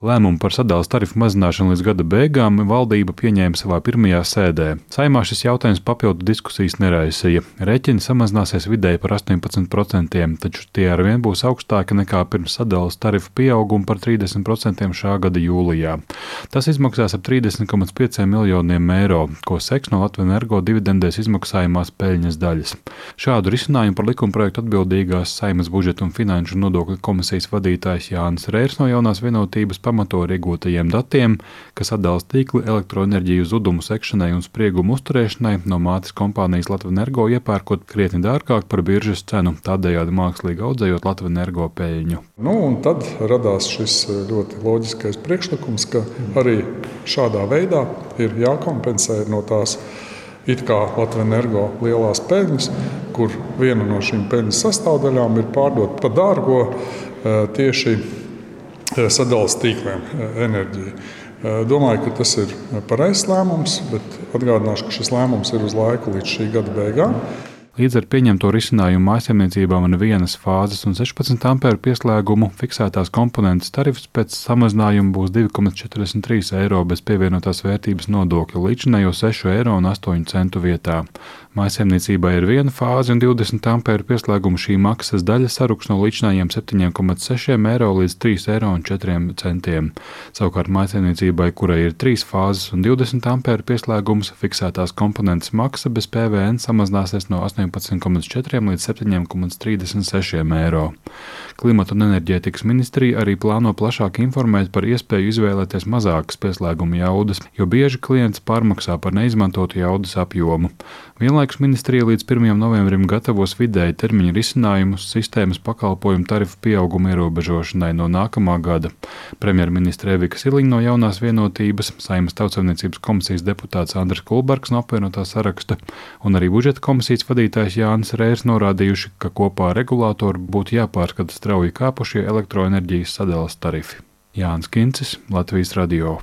Lēmumu par sadales tarifu mazināšanu līdz gada beigām valdība pieņēma savā pirmajā sēdē. Saimā šis jautājums papildu diskusijas neraisīja. Rēķini samazināsies vidēji par 18%, taču tie arvien būs augstāki nekā pirms sadales tarifu pieauguma par 30% šā gada jūlijā. Tas izmaksās ap 30,5 miljoniem eiro, ko seks no Latvijas energo dividendēs izmaksājumās peļņas daļas. Šādu risinājumu par likumprojektu atbildīgās Saimas budžeta un finanšu nodokļu komisijas vadītājs Jānis Rērs no jaunās vienotības ar iegūtajiem datiem, kas atbalsta tīkli elektroenerģiju zudumu sekšanai un spriegumu uzturēšanai no mātes kompānijas Latvijas energo iepērkot krietni dārgāk par biržas cenu, tādējādi mākslīgi audzējot Latvijas energo peļņu. Nu, tad radās šis ļoti loģiskais priekšlikums, ka arī šādā veidā ir jākompensē no tās it kā Latvijas energo lielās peļņas, kur viena no šīm peļņas sastāvdaļām ir pārdot par dārgo eh, tieši Sadalījuma tīkliem eh, enerģiju. Eh, domāju, ka tas ir pareizs lēmums, bet atgādināšu, ka šis lēmums ir uz laiku līdz šī gada beigām. Līdz ar pieņemto risinājumu mājsaimniecībām un vienas fāzes un 16 ampēru pieslēgumu fiksētās komponentes tarifs pēc samazinājuma būs 2,43 eiro bez pievienotās vērtības nodokļa līdzinējo 6,8 eiro vietā. Mājsaimniecībai ir viena fāze un 20 ampēru pieslēguma šī maksas daļa saruks no līdzinājiem 7,6 eiro līdz 3,4 eiro. Savukārt mājsaimniecībai, kurai ir trīs fāzes un 20 ampēru pieslēgums, fiksētās komponentes maksa bez PVN samazināsies no 18,4 līdz 7,36 eiro. Klimata un enerģētikas ministrija arī plāno plašāk informēt par iespēju izvēlēties mazākas pieslēguma jaudas, jo bieži klients pārmaksā par neizmantotu jaudas apjomu. Vienlaikus ministrija līdz 1. novembrim gatavos vidēji termiņa risinājumus sistēmas pakalpojumu tarifu pieauguma ierobežošanai no nākamā gada. Premjerministra Evika Siliņa no jaunās vienotības, Saimas tautsavniecības komisijas deputāts Andris Kulbergs no apvienotā saraksta un arī budžeta komisijas vadītājs Jānis Rērs norādījuši, ka kopā ar regulātoru būtu jāpārskata strauji kāpušie elektroenerģijas sadales tarifi. Jānis Kincis, Latvijas Radio.